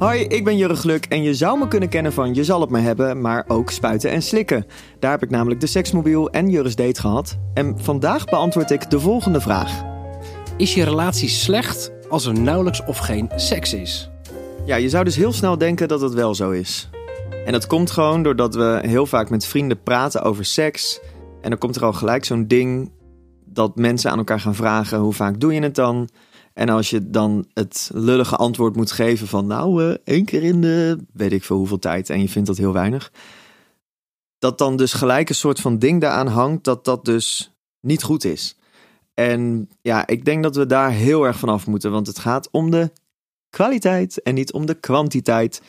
Hoi, ik ben Jurre Gluk en je zou me kunnen kennen van Je zal het me hebben, maar ook spuiten en slikken. Daar heb ik namelijk de seksmobiel en Jurre's date gehad. En vandaag beantwoord ik de volgende vraag. Is je relatie slecht als er nauwelijks of geen seks is? Ja, je zou dus heel snel denken dat het wel zo is. En dat komt gewoon doordat we heel vaak met vrienden praten over seks. En dan komt er al gelijk zo'n ding dat mensen aan elkaar gaan vragen: hoe vaak doe je het dan? En als je dan het lullige antwoord moet geven van nou, uh, één keer in de weet ik veel hoeveel tijd en je vindt dat heel weinig. Dat dan dus gelijk een soort van ding daaraan hangt dat dat dus niet goed is. En ja, ik denk dat we daar heel erg vanaf moeten, want het gaat om de kwaliteit en niet om de kwantiteit.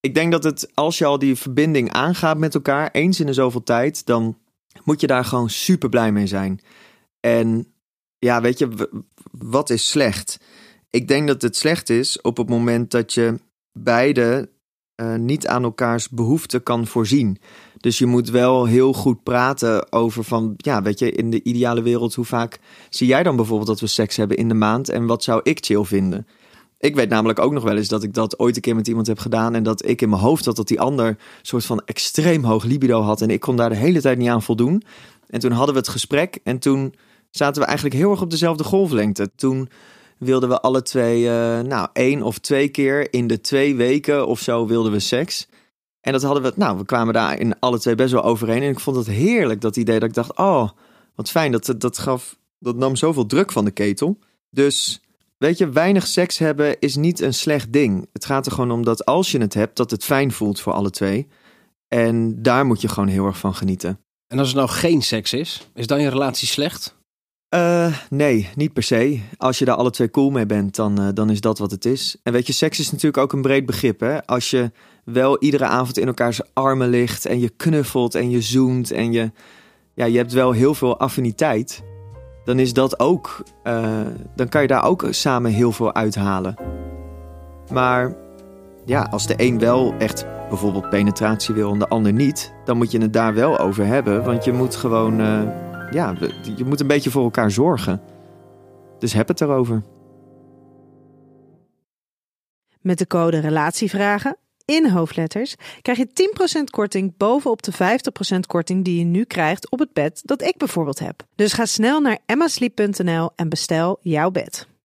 Ik denk dat het, als je al die verbinding aangaat met elkaar, eens in de zoveel tijd, dan moet je daar gewoon super blij mee zijn. En ja, weet je, wat is slecht? Ik denk dat het slecht is op het moment dat je beide uh, niet aan elkaars behoeften kan voorzien. Dus je moet wel heel goed praten over van, ja, weet je, in de ideale wereld, hoe vaak zie jij dan bijvoorbeeld dat we seks hebben in de maand en wat zou ik chill vinden? Ik weet namelijk ook nog wel eens dat ik dat ooit een keer met iemand heb gedaan en dat ik in mijn hoofd had dat die ander soort van extreem hoog libido had en ik kon daar de hele tijd niet aan voldoen. En toen hadden we het gesprek en toen zaten we eigenlijk heel erg op dezelfde golflengte. Toen wilden we alle twee, uh, nou, één of twee keer in de twee weken of zo wilden we seks. En dat hadden we, nou, we kwamen daar in alle twee best wel overeen. En ik vond het heerlijk, dat idee dat ik dacht, oh, wat fijn. Dat, dat gaf, dat nam zoveel druk van de ketel. Dus, weet je, weinig seks hebben is niet een slecht ding. Het gaat er gewoon om dat als je het hebt, dat het fijn voelt voor alle twee. En daar moet je gewoon heel erg van genieten. En als er nou geen seks is, is dan je relatie slecht? Uh, nee, niet per se. Als je daar alle twee cool mee bent, dan, uh, dan is dat wat het is. En weet je, seks is natuurlijk ook een breed begrip. Hè? Als je wel iedere avond in elkaars armen ligt en je knuffelt en je zoent en je, ja, je hebt wel heel veel affiniteit, dan is dat ook, uh, dan kan je daar ook samen heel veel uithalen. Maar ja, als de een wel echt bijvoorbeeld penetratie wil en de ander niet, dan moet je het daar wel over hebben. Want je moet gewoon ja, je moet een beetje voor elkaar zorgen. Dus heb het erover. Met de code Relatievragen in hoofdletters krijg je 10% korting bovenop de 50% korting die je nu krijgt op het bed dat ik bijvoorbeeld heb. Dus ga snel naar emmasleep.nl en bestel jouw bed.